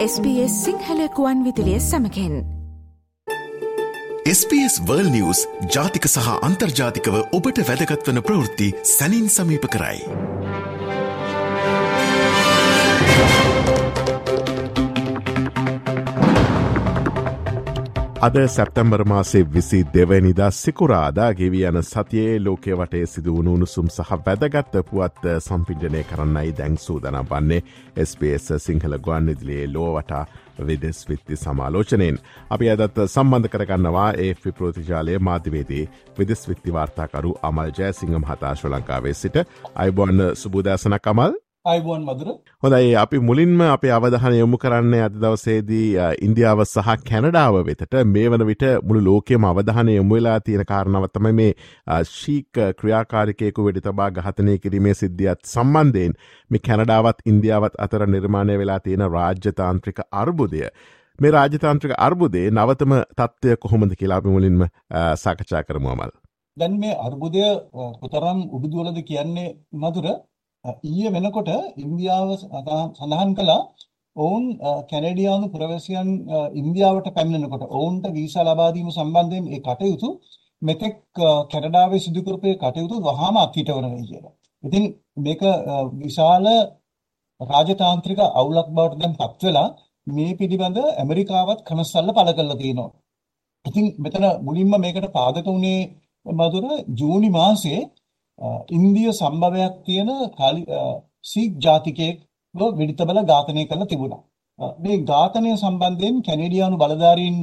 SBS සිංහලකුවන් විදිලිය සමකෙන් SBS වර්ල් නිවස් ජාතික සහ අන්තර්ජාතිකව ඔබට වැදගත්වන ප්‍රවෘත්ති සැනින් සමීප කරයි. අද සැප්තැම්බර් මාසේ විසි දෙවැනිදා සිකුරාදා ගෙවී යන සතියේ ලෝකය වටේ සිදුවුණු උණුසුම් සහ වැදගත්ත පුවත් සම්පිජනය කරන්නයි දැන් සූදනම් වන්නේ. SBS සිංහල ගුවන් විදිලියේ ලෝවටා විදෙස් විත්ති සමාලෝචනයෙන්. අපි අදත් සම්බන්ධ කරගන්නවා ඒ ප්‍රෝතිජාලය මාධ්‍යවේදී විදෙස් විත්ති වාර්තාකරු අමල් ජය සිංහම් හතා ශ්‍ර ලංකාවේ සිට. අයිබොන්න සුබූදෑසන කමල් අයිබුවන් මදුර හොඳයි අපි මුලින්ම අප අවධහන යොමු කරන්නේ අද දවසේදී ඉන්දියාව සහ කැනඩාව වෙතට මේ වන විට මුළු ලෝකයම අවධානය යොමුවෙලා තියෙන කාරණවත්තම මේ ශීක ක්‍රියාකාරිකයකු වෙඩි තබා ගහතනය කිරීමේ සිද්ධියත් සම්බන්ධයෙන් මේ කැනඩාවත් ඉන්දියාවත් අතර නිර්මාණය වෙලා තියෙන රාජ්‍යතාන්ත්‍රික අර්බුදය. මේ රාජතාන්ත්‍රික අර්බුදේ නවතම තත්ත්වය කොහොමද කියලා අපි මුලින්ම සාකච්ඡා කරමු අමල්. දැන් මේ අර්බුදය කොතරම් උබිදුවලද කියන්නේ මදුර ඊයේ වෙනකොට ඉන්දියාව සඳහන් කළා ඔවුන් කැනඩියානු පුරවැසියන් ඉන්දියාවට පැමිණෙනකොට ඔවුන්ට වීසා ලබා දීම සම්බන්ධයෙන් ඒ කටයුතු මෙතෙක් කැනඩාවේ සිදු කරපු කටයුතු වහාම අත්හිටවනවා කියලා. ඉතින් මේක විශාල රාජතාන්ත්‍රික අවුලක් බවට දැන් පත් වෙලා මේ පිළිබඳ ඇමරිකාවත් කනස්සල්ල පළ කරලා තියෙනවා. ඉතින් මෙතන මුලින්ම මේකට පාදක වුණේ මధుර ජූනි මාසයේ ඉන්දිය සම්භවයක් තියෙන සීක් ජාතිකයෙක්ව වෙඩිතබල ඝාතනය කරලා තිබුණා. මේ ඝාතනය සම්බන්ධයෙන් කැනේඩියානු බලධාරීන්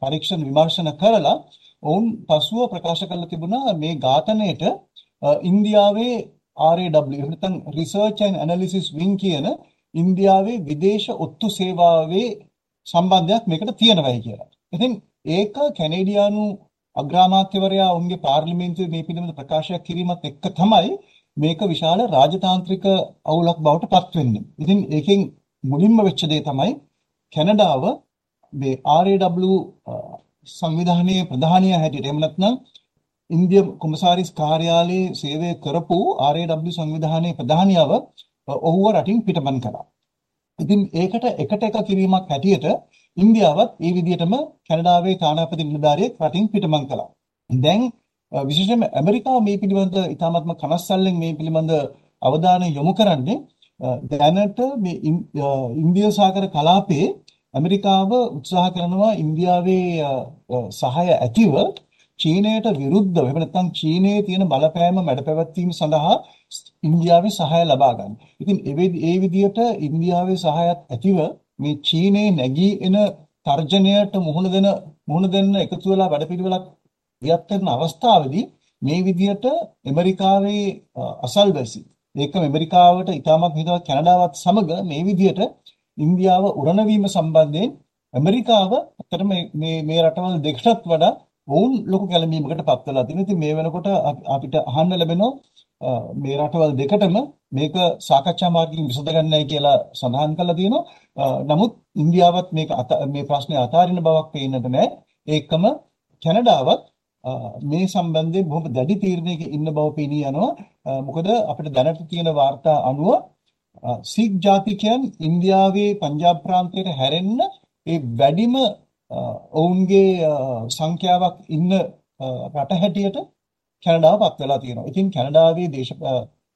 පරීක්ෂණ විමර්ශන කරලා ඔවුන් පසුව ප්‍රකාශ කරලා තිබුණා මේ ඝාතනයට ඉන්දියාවේ RAW එහෙම නැත්නම් Research and Analysis Wing කියන ඉන්දියාවේ විදේශ ඔත්තු සේවාවේ සම්බන්ධයක් මේකට තියෙනවායි කියලා. ඉතින් ඒක කැනේඩියානු අග්‍රාමාත්‍යවරයා ඔවුන්ගේ පාර්ලිමේන්තුවේ මේ පිළිබඳ ප්‍රකාශයක් කිරීමත් එක්ක තමයි මේක විශාල රාජතාන්ත්‍රික අවුලක් බවට පත් වෙන්නේ. ඉතින් ඒකෙන් මුලින්ම වෙච්ච දේ තමයි කැනඩාව මේ RAW සංවිධානයේ ප්‍රධානිය හැටියට එහෙම නැත්නම් ඉන්දිය කොමසාරිස් කාර්යාලයේ සේවය කරපු RAW සංවිධානයේ ප්‍රධානියව ඔහුව රටින් පිටපත් කළා. ඉතින් ඒකට එකට එක කිරීමක් හැටියට ඉන්දියාවත් ඒ විදිහටම කැනඩාවේ තානාපති නිලධාරියෙක් රටින් පිටමං කළා. දැන් විශේෂයෙන්ම ඇමරිකාව මේ පිළිබඳ ඉතාමත්ම කනස්සල්ලෙන් මේ පිළිබඳ අවධානය යොමු කරන්නේ දැනට මේ ඉන්දියා සාගර කලාපයේ ඇමරිකාව උත්සාහ කරනවා ඉන්දියාවේ සහාය ඇතිව චීනයට විරුද්ධව එහෙම නැත්නම් චීනයේ තියෙන බලපෑම මැඩපැවැත්වීම සඳහා ඉන්දියාවේ සහාය ලබා ගන්න. ඉතින් ඒ විදිහට ඉන්දියාවේ සහායත් ඇතිව මේ චීනයේ නැගී එන තර්ජනයට මුහුණ දෙන මුහුණ දෙන්න එකතු වෙලා වැඩපිළිවෙලක් ඉවත් කරන අවස්ථාවේදී මේ විදිහට ඇමරිකාවේ අසල්වැසි ඒකම ඇමරිකාවට ඉතාමත් හිතවත් කැනඩාවත් සමග මේ විදිහට ඉන්දියාව උරණ වීම සම්බන්ධයෙන් ඇමරිකාව අතර මේ මේ රටවල් දෙකටත් වඩා වුන් ලොකු කැළඹීමකට පත් වෙලා තියෙනවා. ඉතින් මේ වෙනකොට අපිට අහන්න ලැබෙනවා මේ රටවල් දෙකටම මේක සාකච්ඡා මාර්ගයෙන් විසඳගන්නයි කියලා සඳහන් කරලා තියෙනවා. නමුත් ඉන්දියාවත් මේක මේ ප්‍රශ්නේ අතාරින බවක් පේන්නට නැහැ. ඒකම කැනඩාවත් මේ සම්බන්ධයෙන් බොහොම දැඩි තීරණයක ඉන්න බව පෙනී යනවා. මොකද අපිට දැනට තියෙන වාර්තා අනුව සික් ජාතිකයන් ඉන්දියාවේ පංජාබ් ප්‍රාන්තයට හැරෙන්න ඒ වැඩිම ඔවුන්ගේ සංඛ්‍යාවක් ඉන්න රට හැටියට කැනඩාව පත් වෙලා තියෙනවා. ඉතින් කැනඩාවේ දේශ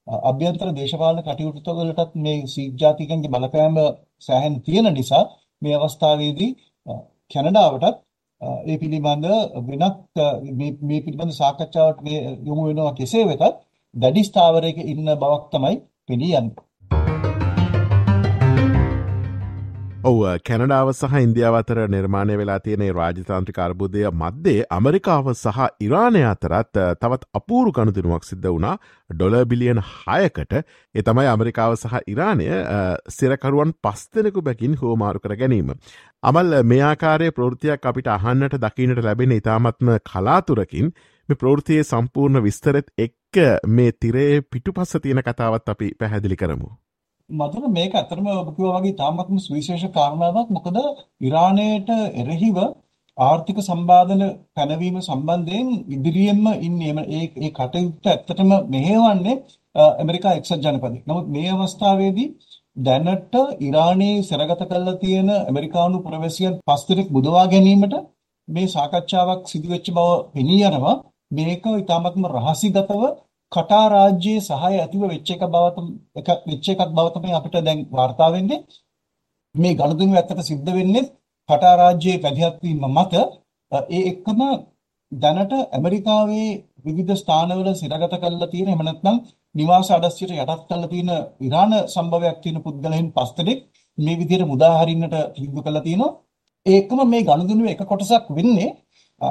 අභ්‍යන්තර දේශපාලන කටයුතු වලටත් මේ සීක් ජාතිකයන්ගේ බලපෑම සෑහෙන තියෙන නිසා මේ අවස්ථාවේදී කැනඩාවටත් ඒ පිළිබඳ වෙනත් මේ පිළිබඳ සාකච්ඡාවට යොමු වෙනවා කෙසේ වෙතත් දැඩි ස්ථාවරයක ඉන්න බවක් තමයි පෙනී යන්නේ. ඔව කැනඩාව සහ ඉන්දියාව අතර නිර්මාණය වෙලා තියෙනේ රාජතාන්ත්‍රික අර්බුදය මධ්‍යේ අමරිකාව සහ ඉරාණය අතරත් තවත් අපූරු ගණුදිනුවක් සිද්ධ වුණා ඩොල බිලියන් හයකට එතමයි අමරිකාව සහ ඉරාණය සිරකරුවන් පස්තෙනෙකු බැකින් හෝමාරු කර ගැනීම. අමල් මෙයාකාරය ප්‍රෘතියක් අපිට අහන්නට දකිනට ලැබෙන ඉතාමත්ම කලාතුරකින් මේ ප්‍රෘතියේ සම්පූර්ණ විස්තරත් එක්ක මේ තිරේ පිටු පස්ස තියෙන කතාවත් අපි පැහැදිලි කරමු. මතක මේක ඇත්තටම ඔබ කිව්වා වගේ තාමත්ම සුවිශේෂ කාරණාවක් මොකද ඉරානයට එරෙහිව ආර්ථික සම්බාධන පැනවීම සම්බන්ධයෙන් ඉදිරියෙන්ම ඉන්නේ ඒ ඒ කටයුත්ත ඇත්තටම මෙහෙවන්නේ ඇමරිකා එක්සත් ජනපදය. නමුත් මේ අවස්ථාවේදී දැනට ඉරානයේ සරගත කරලා තියෙන ඇමරිකානු ප්‍රවැසියන් පස් දෙනෙක් බුදවා ගැනීමට මේ සාකච්ඡාවක් සිදු වෙච්ච බව පෙනී යනවා. මේක ඊටමත්ම රහසිගතව කටා රාජ්‍යයේ සහාය ඇතිව වෙච්ච එක බව එක වෙච්ච එකක් බව තමයි අපිට දැන් වාර්තා වෙන්නේ. මේ ගනුදෙනු ඇත්තට සිද්ධ වෙන්නේ කටා රාජ්‍යයේ පැදිහත් වීම මත ඒ එක්කම දැනට ඇමරිකාවේ විවිධ ස්ථානවල සිරගත කරලා තියෙන එහෙම නැත්නම් නිවාස අඩස්සියට යටත් කරලා තියෙන ඉරාන සම්භවයක් තියෙන පුද්ගලයන් පස් දෙනෙක් මේ විදිහට මුදා හරින්නට තීන්දුව කරලා තිනවා. ඒකම මේ ගනුදෙනුවේ එක කොටසක් වෙන්නේ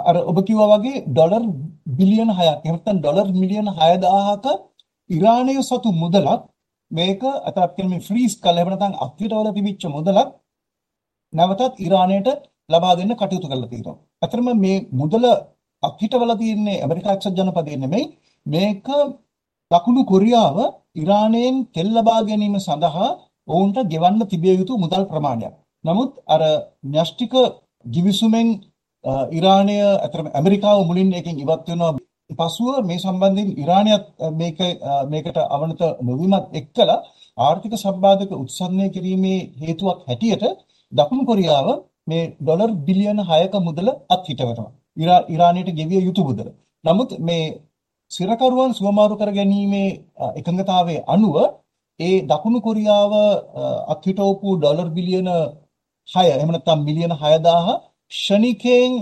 අර ඔබ කිව්වා වගේ ඩොලර් බිලියන 6ක් එහෙම නැත්නම් ඩොලර් මිලියන 6000ක ඉරානයේ සතු මුදලක් මේක අතත් කියන මේ ෆ්‍රීස් කළ එහෙම නැත්නම් අත්හිටවල තිබිච්ච මුදලක් නැවතත් ඉරානයට ලබා දෙන්න කටයුතු කරලා තියෙනවා. අතරම මේ මුදල අත්හිටවල තියෙන්නේ ඇමරිකා එක්සත් ජනපදයේ නෙමෙයි මේක දකුණු කොරියාව ඉරානයෙන් තෙල් ලබා ගැනීම සඳහා ඔවුන්ට ගෙවන්න තිබිය යුතු මුදල් ප්‍රමාණයක්. නමුත් අර න්‍යෂ්ටික givisුමෙන් ඉරානය අතරම ඇමරිකාව මුලින් එකෙන් ඉවත් වෙනවා. පසුව මේ සම්බන්ධයෙන් ඉරානයත් මේක මේකට අවනත නොවීමත් එක්කලා ආර්ථික සම්බාධක උත්සන්නය කිරීමේ හේතුවක් හැටියට දකුණු කොරියාව මේ ඩොලර් බිලියන 6ක මුදල අත්හිටවනවා. ඉරානයට ගෙවිය යුතු මුදල. නමුත් මේ සිරකරුවන් සුවමාරු කර ගැනීමේ එකඟතාවයේ අනුව ඒ දකුණු කොරියාව අත්හිටවපු ඩොලර් බිලියන 6 එහෙම නැත්නම් මිලියන 6000 ෂණිකයෙන්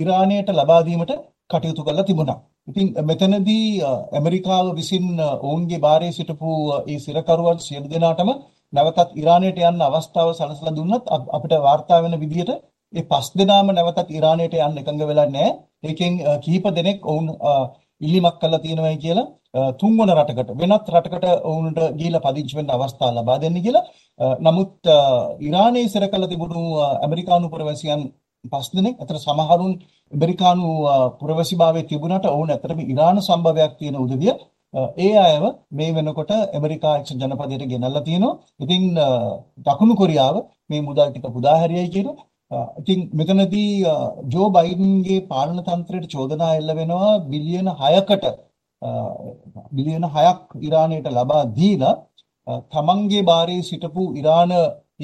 ඉරානයට ලබා දීමට කටයුතු කරලා තිබුණා. ඉතින් මෙතනදී ඇමරිකාව විසින් ඔවුන්ගේ බාරයේ සිටපු ඒ සිරකරුවන් සියලු දෙනාටම නැවතත් ඉරානයට යන්න අවස්ථාව සලසලා දුන්නත් අපිට වාර්තා වෙන විදිහට ඒ පස් දෙනාම නැවතත් ඉරානයට යන්න එකඟ වෙලා නැහැ. ඒකෙන් කිහිප දෙනෙක් ඔවුන් ඉල්ලීමක් කළා තියෙනවායි කියලා තුන්වන රටකට වෙනත් රටකට ඔවුන්ට ගිහිලා පදිංචි වෙන්න අවස්ථාව ලබා දෙන්න කියලා. නමුත් ඉරානයේ ඉස්සර කළ තිබුණු ඇමරිකානු පුරවැසියන් පස් දෙනෙක්. අතර සමහරුන් ඇමරිකානු පුරවැසිභාවයේ තිබුණාට ඔවුන් ඇත්තටම ඉරාන සම්භවයක් තියෙන උදවිය. ඒ අයව මේ වෙනකොට ඇමරිකා එක්සත් ජනපදයට ගෙනල්ලා තියෙනවා. ඉතින් දකුණු කොරියාව මේ මුදල් ටික පුදා හැරියයි කියන ඉතින් මෙතනදී ජෝ බයිඩන්ගේ පාලන තන්ත්‍රයට චෝදනා එල්ල වෙනවා බිලියන 6කට බිලියන 6ක් ඉරානයට ලබා දීලා තමන්ගේ බාරයේ සිටපු ඉරාන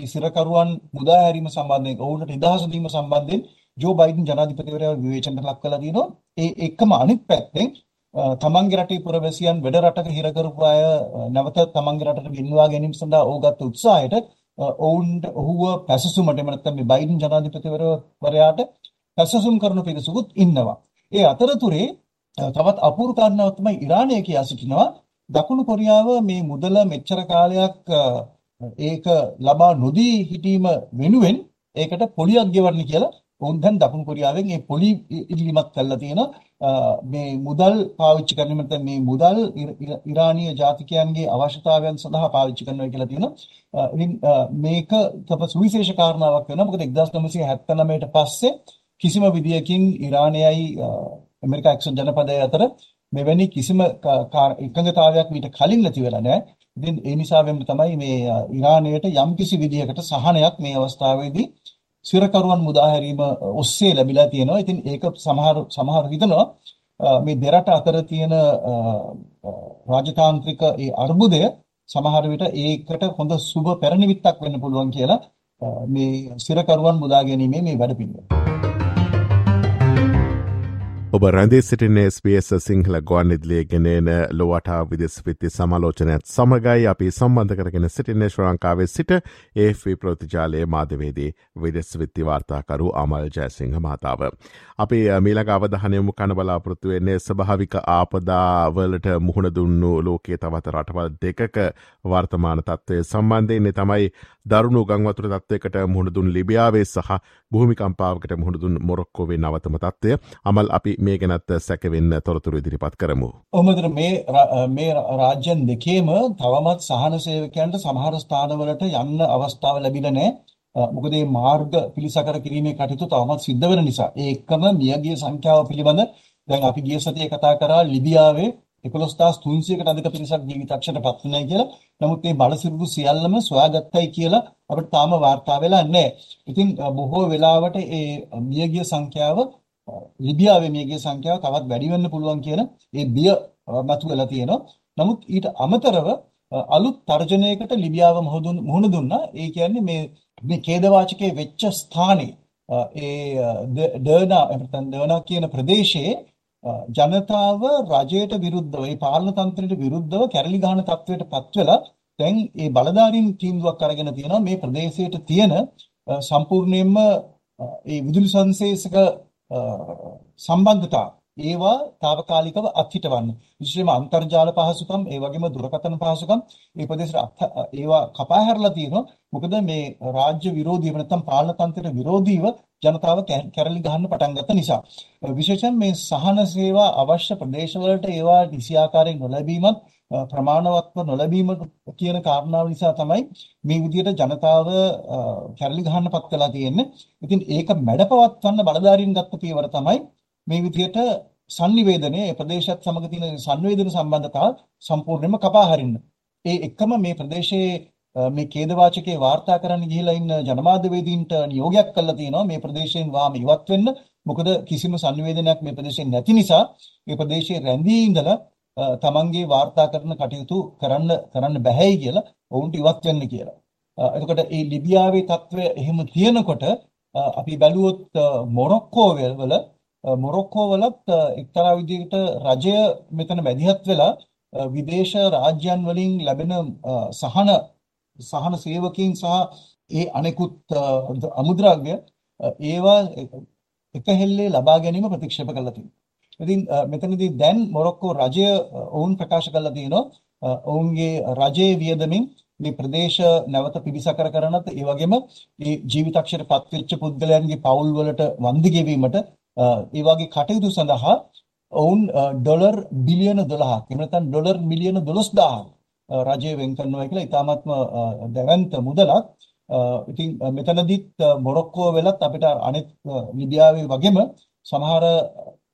සිරකරුවන් මුදා හැරීම සම්බන්ධයෙන් ඔවුන්ට නිදහස දීම සම්බන්ධයෙන් ජෝ බයිඩන් ජනාධිපතිවරයා විවේචනයට ලක් කළා දිනවා. ඒ එක්කම අනිත් පැත්තෙන් තමන්ගේ රටේ පුරවැසියන් වැඩ රටක හිර කරපු අය නැවත තමන්ගේ රටට ගෙන්වා ගැනීම සඳහා ඕගත් උත්සාහයට ඔවුන්ට ඔහුව පැසසුමට එම නැත්නම් මේ බයිඩන් ජනාධිපතිවරයාට පැසසුම් කරන පිරිසකුත් ඉන්නවා. ඒ අතරතුරේ තවත් අපූර්ව කාරණාවක් තමයි ඉරානය කියා සිටිනවා දකුණු කොරියාව මේ මුදල මෙච්චර කාලයක් ඒක ලබා නොදී හිටීම වෙනුවෙන් ඒකට පොලියක් ගෙවන්න කියලා ඔවුන් දැන් දකුණු කොරියාවෙන් මේ පොලි ඉල්ලීමක් කළා තියෙනවා මේ මුදල් පාවිච්චි කරන නැත්නම් මේ මුදල් ඉරානීය ජාතිකයන්ගේ අවශ්‍යතාවයන් සඳහා පාවිච්චි කරනවා කියලා තියෙනවා. ඉතින් මේක තව සුවිශේෂ කාරණාවක් වෙනවා. මොකද 1979ට පස්සේ කිසිම විදියකින් ඉරානයයි ඇමරිකා එක්සත් ජනපදයේ අතර මෙවැනි කිසිම එකඟතාවයක් මීට කලින් නැති වෙලා නැහැ. ඉතින් ඒ නිසාවෙන් තමයි මේ ඉරානයට යම්කිසි විදියකට සහනයක් මේ අවස්ථාවේදී සිරකරුවන් මුදා හැරීම ඔස්සේ ලැබිලා තියෙනවා. ඉතින් ඒක සමහර සමහර හිතනවා මේ දෙරට අතර තියෙන රාජතාන්ත්‍රික ඒ අර්බුදය සමහර විට ඒකට හොඳ සුබ පෙරනිමිත්තක් වෙන්න පුළුවන් කියලා මේ සිරකරුවන් මුදා ගැනීමේ මේ වැඩපිළිවෙල. ඔබ රැඳේ සිටින්නේ ස්පේස් සිංහල ගොන් ඉදිලිය ගෙනන ලොවටා විදෙස් විත්ති සමලෝචනයත් සමගයි අපි සම්බන්ධ කරගෙන සිටින්නේ ශ්‍රංකාවේ සිට ඒෆි ප්‍රතිජාලයේ මාධවේදී විදෙස් විත්ති වාර්තාකරු අමල් ජයසිංහ මහතාව. අපි මීලක අවධානයමු කන බලාපොරොත්තු වෙන්නේ ස්භාවික ආපදාවලට මුහුණ දුන්නු ලෝකයේ තවත රටවල් දෙකක වර්තමාන තත්ත්වය සම්බන්ධයන්නේ තමයි දරුණු ගංවතුර තත්වයකට මුහුණදුන් ලිබියාවේ සහ භූමිකම්පාවකට මුහුණදුන් මොරොක්කෝවේ නවතම තත්වය. අමල් අපි මේ ගැනත් සැකවෙන්න තොරතුරු ඉදිරිපත් කරමු. ඔහමදර මේ රාජ්‍යන් දෙකේම තවමත් සහන සේවකයන්ට සමහර ස්ථානවලට යන්න අවස්ථාව ලැබිලනෑ මොකදේ මාර්ග පිළිසකර කිරීමේ කටයුතු තවමත් සිද්ධ වෙන නිසා. ඒ එක්කම මියගිය සංඛ්‍යාව පිළිබඳ දැන් අපි ගිය සතියේ කතා කරා ලිබියාවේ 11300කට අධික පිරිසක් ජීවිතක්ෂයට පත් වුණායි කියලා. නමුත් මේ බලසිරුරු සියල්ලම සොයාගත්තයි කියලා අපිට තාම වාර්තා වෙලා නැහැ. ඉතින් බොහෝ වෙලාවට ඒ මියගිය සංඛ්‍යාව ලිබියාවේ මේකේ සංඛ්‍යාව තවත් වැඩි වෙන්න පුළුවන් කියන ඒ බිය මතුවලා තියෙනවා. නමුත් ඊට අමතරව අලුත් තර්ජනයකට ලිබියාව මුහුණ දුන්නා. ඒ කියන්නේ මේ මේ ඛේදවාචකයේ වෙච්ච ස්ථානේ ඒ ඩර්නා නැත්නම් ඩර්නා කියන ප්‍රදේශයේ ජනතාව රජයට විරුද්ධව ඒ පාලන තන්ත්‍රයට විරුද්ධව කැරලි ගහන තත්වයට පත් වෙලා දැන් ඒ බලධාරීන් තීන්දුවක් අරගෙන තියෙනවා. මේ ප්‍රදේශයට තියෙන සම්පූර්ණයෙන්ම ඒ විදුලි සංශේෂක සම්බන්ධතා ඒවා తాවකාලිකව අත්හිටවන්න. විශේෂයෙන්ම අන්තර්ජාල පහසුකම්, ඒ වගේම දුරකථන පහසුකම් මේ ප්‍රදේශයට ඒවා කපා හැරලා තියෙනවා. මොකද මේ රාජ්‍ය විරෝධීව නැත්නම් පාලන තන්ත්‍රයට විරෝධීව ජනතාව කැරලි ගහන්න පටන් ගත්ත නිසා. විශේෂයෙන් මේ සහන සේවා අවශ්‍ය ප්‍රදේශවලට ඒවා නිසි ආකාරයෙන් නොලැබීමත් ප්‍රමාණවත්ව නොලැබීම කියන කාරණාව නිසා තමයි මේ විදිහට ජනතාව කැරලි ගහන්නපත් වෙලා තියෙන්නේ. ඉතින් ඒක මැඩපවත්වන්න බලධාරීන් ගත්ත පියවර තමයි මේ විදිහට sannivedanaya ප්‍රදේශයත් සමග තියෙන sannivedana සම්බන්ධතාව සම්පූර්ණයෙන්ම කපා හරින්න. ඒ එක්කම මේ ප්‍රදේශයේ මේ ඛේදවාචකේ වාර්තා කරන්න ගිහිලා ඉන්න ජනමාධ්‍යවේදීන්ට නියෝගයක් කළා තියෙනවා මේ ප්‍රදේශයෙන් වාම ඉවත් වෙන්න. මොකද කිසිම sannivedanayak මේ ප්‍රදේශයෙන් නැති නිසා මේ ප්‍රදේශයේ රැඳී ඉඳලා තමන්ගේ වාර්තා කරන කටයුතු කරන්න කරන්න බැහැයි කියලා ඔවුන්ට ඉවත් වෙන්න කියලා. එතකොට මේ ලිබියාවේ තත්ත්වය එහෙම තියෙනකොට අපි බැලුවොත් මොරොක්කෝ වල මොරොක්කෝ වලත් එක්තරා විදිහකට රජය මෙතන මැදිහත් වෙලා විදේශ රාජ්‍යයන් වලින් ලැබෙන සහන සහන සේවකයන් සහ ඒ අනෙකුත් අමුද්‍රව්‍ය ඒවා එක හෙල්ලේ ලබා ගැනීම ප්‍රතික්ෂේප කළා තියෙනවා. ඉතින් මෙතනදී දැන් මොරොක්කෝ රජය ඔවුන් ප්‍රකාශ කළා තියෙනවා ඔවුන්ගේ රජයේ වියදමින් මේ ප්‍රදේශ නැවත පිරිසකර කරනත් ඒ වගේම මේ ජීවිතක්ෂරපත් වෙච්ච පුද්ගලයන්ගේ පවුල් වලට වන්දි ගෙවීමට ඒ වගේ කටයුතු සඳහා ඔවුන් ඩොලර් බිලියන 12ක් එහෙම නැත්නම් ඩොලර් මිලියන 12000ක් රජය වෙන් කරනවා කියලා ඉතාමත්ම දැවැන්ත මුදලක්. ඉතින් මෙතනදිත් මොරොක්කෝ වෙලත් අපිට අනෙක් ලිබියාවේ වගේම සමහර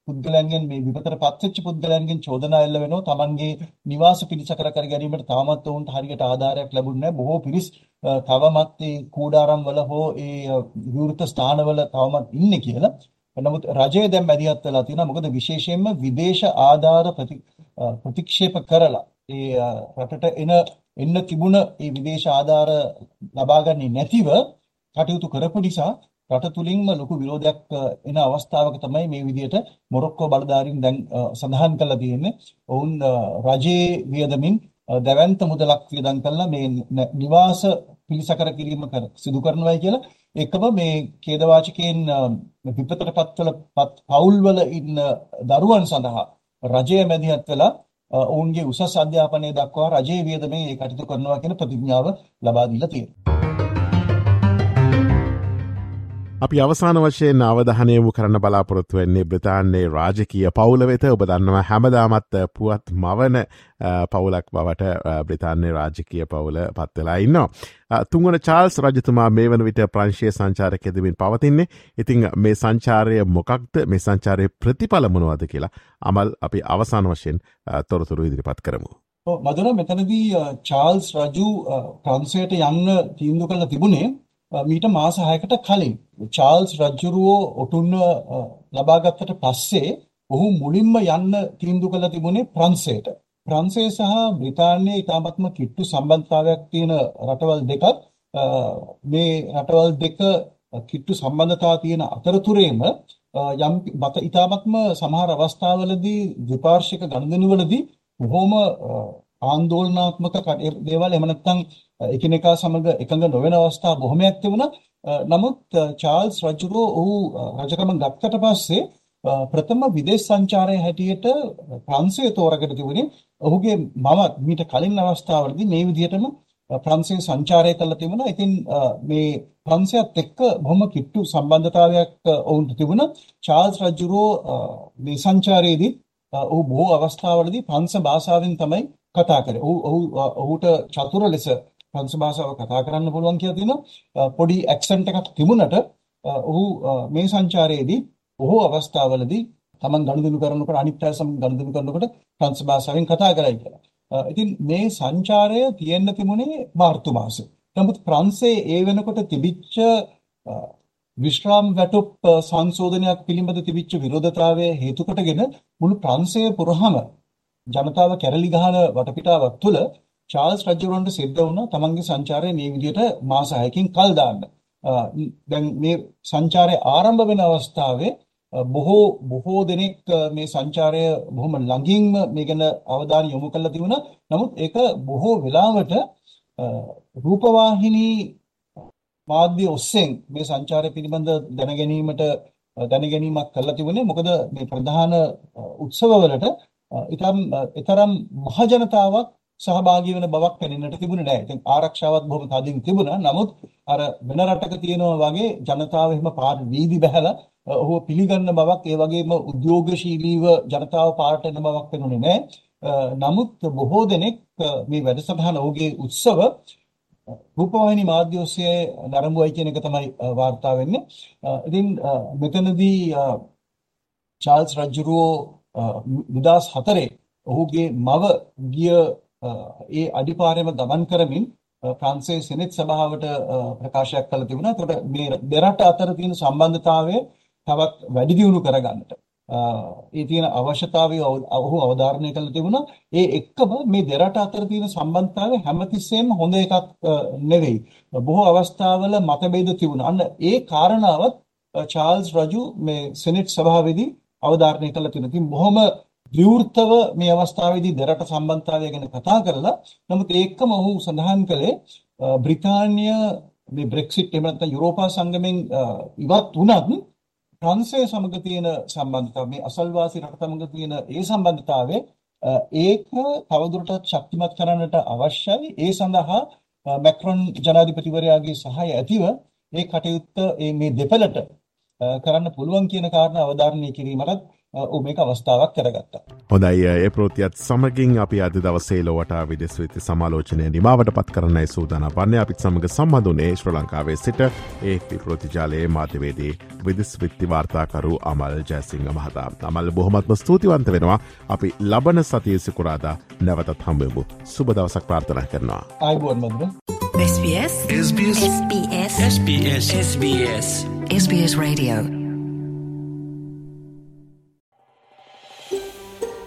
පුද්ගලයන්ගෙන් මේ විපතට පත්වෙච්ච පුද්ගලයන්ගෙන් චෝදනා එල්ල වෙනවා. තමන්ගේ නිවාස පිළිසකර කර ගැනීමට තාමත් ඔවුන්ට හරියට ආධාරයක් ලැබුණේ නැහැ. බොහෝ පිරිස් තවමත් ඒ කූඩාරම් වල හෝ ඒ විවෘත ස්ථානවල තවමත් ඉන්නේ කියලා නමුත් රජය දැන් මැදිහත් වෙලා තියෙනවා මොකද විශේෂයෙන්ම විදේශ ආධාර ප්‍රතික්ෂේප කරලා ඒ රටට එන එන්න තිබුණ ඒ විදේශ ආධාර ලබා ගන්නේ නැතිව කටයුතු කරපු නිසා රට තුලින්ම ලොකු විරෝධයක් එන අවස්ථාවක තමයි මේ විදිහට මොරොක්කෝ බලධාරීන් දැන් සඳහන් කරලා තියෙන්නේ. ඔවුන් රජයේ වියදමින් දැවැන්ත මුදලක් වියදම් කළා මේ නිවාස පිළිසකර කිරීම කර සිදු කරනවායි කියලා එකම මේ ඛේදවාචකයෙන් විපතටපත් වල පවුල් වල ඉන්න දරුවන් සඳහා රජය මැදිහත් වෙලා ඔවුන්ගේ උසස් අධ්‍යාපනය දක්වා රජයේ වියදමෙන් ඒ කටයුතු කරනවා කියන ප්‍රතිඥාව ලබා දීලා තියෙනවා. අපි අවසාන වශයෙන් අවධහනයමු කරන බලාපොරොත්තු වෙන්නේ බ්‍රතාන්නේ රාජකීය පවුල වෙත ඔබ දන්නවා හැමදාමත් පුවත් මවන පවුලක් බවට බ්‍රතාන්‍ය රාජකීය පවුල පත්වෙලා ඉන්නවා. තුන්වන චාල්ස් රජතුමා මේ වන විට ප්‍රංශය සංචාර කෙදමින් පවතින්නේ ඉතිං මේ සංචාරය මොකක්ද මේ සංචාරය ප්‍රතිඵලමනුවද කියලා අමල් අපි අවසාන වශයෙන් තොරතුරු ඉදිරිපත් කරමු. මදුර මෙතනදී චාල්ස් රජු ප්‍රන්සයට යන්න තීන්දු කළ තිබුණේ මීට මාස 6කට කලින් චාල්ස් රජුරුවෝ ඔටුන්න ලබාගත්තට පස්සේ ඔහු මුලින්ම යන්න තීන්දුව කළ තිබුණේ ප්‍රංශයට. ප්‍රංශය සහ බ්‍රිතාන්‍යයේ ඉතාමත්ම කිට්ටු සම්බන්ධතාවයක් තියෙන රටවල් දෙකක් මේ රටවල් දෙක කිට්ටු සම්බන්ධතාව තියෙන අතරතුරේම යම් මත ඉතාමත්ම සමහර අවස්ථාවලදී ද්විපාර්ශ්වික ගනුදෙනුවලදී බොහොම ආందోලනාත්මක දේවල් එහෙම නැත්නම් එකිනෙකා සමග එකඟ නොවන අවස්ථා බොහොමයක් තිබුණා. නමුත් චාල්ස් රජුරෝ ඔහු රජකම ගත්තට පස්සේ ප්‍රථම විදේශ සංචාරය හැටියට ප්‍රංශය තෝරාගෙන තිබුණේ ඔහුගේ මම මීට කලින් අවස්ථාවලදී මේ විදිහටම ප්‍රංශය සංචාරය කළා තිබුණා. ඉතින් මේ ප්‍රංශයත් එක්ක බොහොම කිට්ටු සම්බන්ධතාවයක් ඔවුන්ට තිබුණා. චාල්ස් රජුරෝ මේ සංචාරයේදී ඔහු බොහෝ අවස්ථාවලදී ප්‍රංශ භාෂාවෙන් තමයි කතා කරේ. ඔහු ඔහු ඔහුට චතුර ලෙස ප්‍රංශ භාෂාව කතා කරන්න පුළුවන් කියලා තියෙනවා. පොඩි ඇක්සන්ට් එකක් තිබුණට ඔහු මේ සංචාරයේදී බොහෝ අවස්ථාවලදී තමන් ගනුදෙනු කරනකොට අනිත් අය සමග ගනුදෙනු කරනකොට ප්‍රංශ භාෂාවෙන් කතා කරයි කියලා. ඉතින් මේ සංචාරය තියෙන්න තිබුණේ මාර්තු මාසේ. නමුත් ප්‍රංශයේ ඒ වෙනකොට තිබිච්ච විශ්‍රාම වැටුප් සංශෝධනයක් පිළිබඳ තිබිච්ච විරෝධතාවය හේතු කොටගෙන මුළු ප්‍රංශය පුරහම ජනතාව කැරලි ගහන වටපිටාවක් තුළ චාල්ස් රජුරන්ට සිද්ධ වුණා තමන්ගේ සංචාරය මේ විදිහට මාස 6කින් කල් දාන්න. දැන් මේ සංචාරය ආරම්භ වෙන අවස්ථාවේ බොහෝ බොහෝ දෙනෙක් මේ සංචාරය බොහොම ළඟින්ම මේ ගැන අවධානය යොමු කරලා තිබුණා. නමුත් ඒක බොහෝ වෙලාවට රූපවාහිනී මාධ්‍ය ඔස්සෙන් මේ සංචාරය පිළිබඳ දැනගැනීමට දැනගැනීමක් කරලා තිබුණේ මොකද මේ ප්‍රධාන උත්සවවලට ඊටම් ඊතරම් මහ ජනතාවක් සහභාගී වෙන බවක් පෙනෙන්නට තිබුණේ නැහැ. ඉතින් ආරක්ෂාවත් බොහොම තදින් තිබුණා. නමුත් අර වෙන රටක තියෙනවා වගේ ජනතාව එහෙම පාර වීදි බහැලා ඔහුව පිළිගන්න බවක් ඒ වගේම උද්‍යෝගශීලීව ජනතාව පාරට එන බවක් පෙනුනේ නැහැ. නමුත් බොහෝ දෙනෙක් මේ වැඩසටහන ඔහුගේ උත්සව රූපවාහිනී මාධ්‍ය ඔස්සේ නරඹුවයි කියන එක තමයි වාර්තා වෙන්නේ. ඉතින් මෙතනදී චාල්ස් රජුරෝ 2004 ඔහුගේ මව ගිය ඒ අඩිපාරෙම ගමන් කරමින් ප්‍රංශයේ සෙනෙට් සභාවට ප්‍රකාශයක් කළ තිබුණා. එතකොට මේ දෙරට අතර තියෙන සම්බන්ධතාවය තවත් වැඩි දියුණු කරගන්නට ඒ තියෙන අවශ්‍යතාවය ඔහු අවධාරණය කළ තිබුණා. ඒ එක්කම මේ දෙරට අතර තියෙන සම්බන්ධතාවය හැමතිස්සෙම හොඳ එකක් නෙවෙයි. බොහෝ අවස්ථාවල මතභේද තිබුණා. අන්න ඒ කාරණාවත් චාල්ස් රජු මේ සෙනෙට් සභාවේදී අවධාරණය කළ තිබුණා. ඉතින් බොහොම විවෘතව මේ අවස්ථාවේදී දෙරට සම්බන්ධතාවය ගැන කතා කරලා නමුත් ඒකම ඔහු සඳහන් කළේ බ්‍රිතාන්‍ය මේ බ්‍රෙක්සිට් එහෙම නැත්නම් යුරෝපා සංගමෙන් ඉවත් වුණත් ප්‍රංශය සමග තියෙන සම්බන්ධතාව මේ අසල්වාසී රට සමග තියෙන ඒ සම්බන්ධතාවය ඒක තවදුරටත් ශක්තිමත් කරන්නට අවශ්‍යයි. ඒ සඳහා මැක්‍රොන් ජනාධිපතිවරයාගේ සහාය ඇතිව ඒ කටයුත්ත මේ දෙපළට කරන්න පුළුවන් කියන කාරණා අවධාරණය කිරීමටත් මේක අවස්ථාවක් කරගත්තා. හොඳයි ඒ ප්‍රෘතියත් සමගින් අපි අද දවසේ ලොවට විදෙස් වෙති සමාලෝචනය නිමාවට පත් කරන්නයි සූදාන වන්න අපිත් සමඟ සම්බඳුනේ ශ්‍ර ලංකාවේ සිට ඒ ප්‍රෘතිජාලයේ මාධ්‍යවේදී විදිස් විත්ති වාර්තාකරු අමල් ජයසිංහ මහතා අමල් බොහොමත්ම ස්තුතිවන්ත වෙනවා අපි ලබන සතියසිකුරාදා නැවතත් හම්බෙමු සුබ දවසක් ප්‍රාර්ථනා කරනවා. අයිබෝන් මද. SBS SBS SBS SBS SBS SBS Radio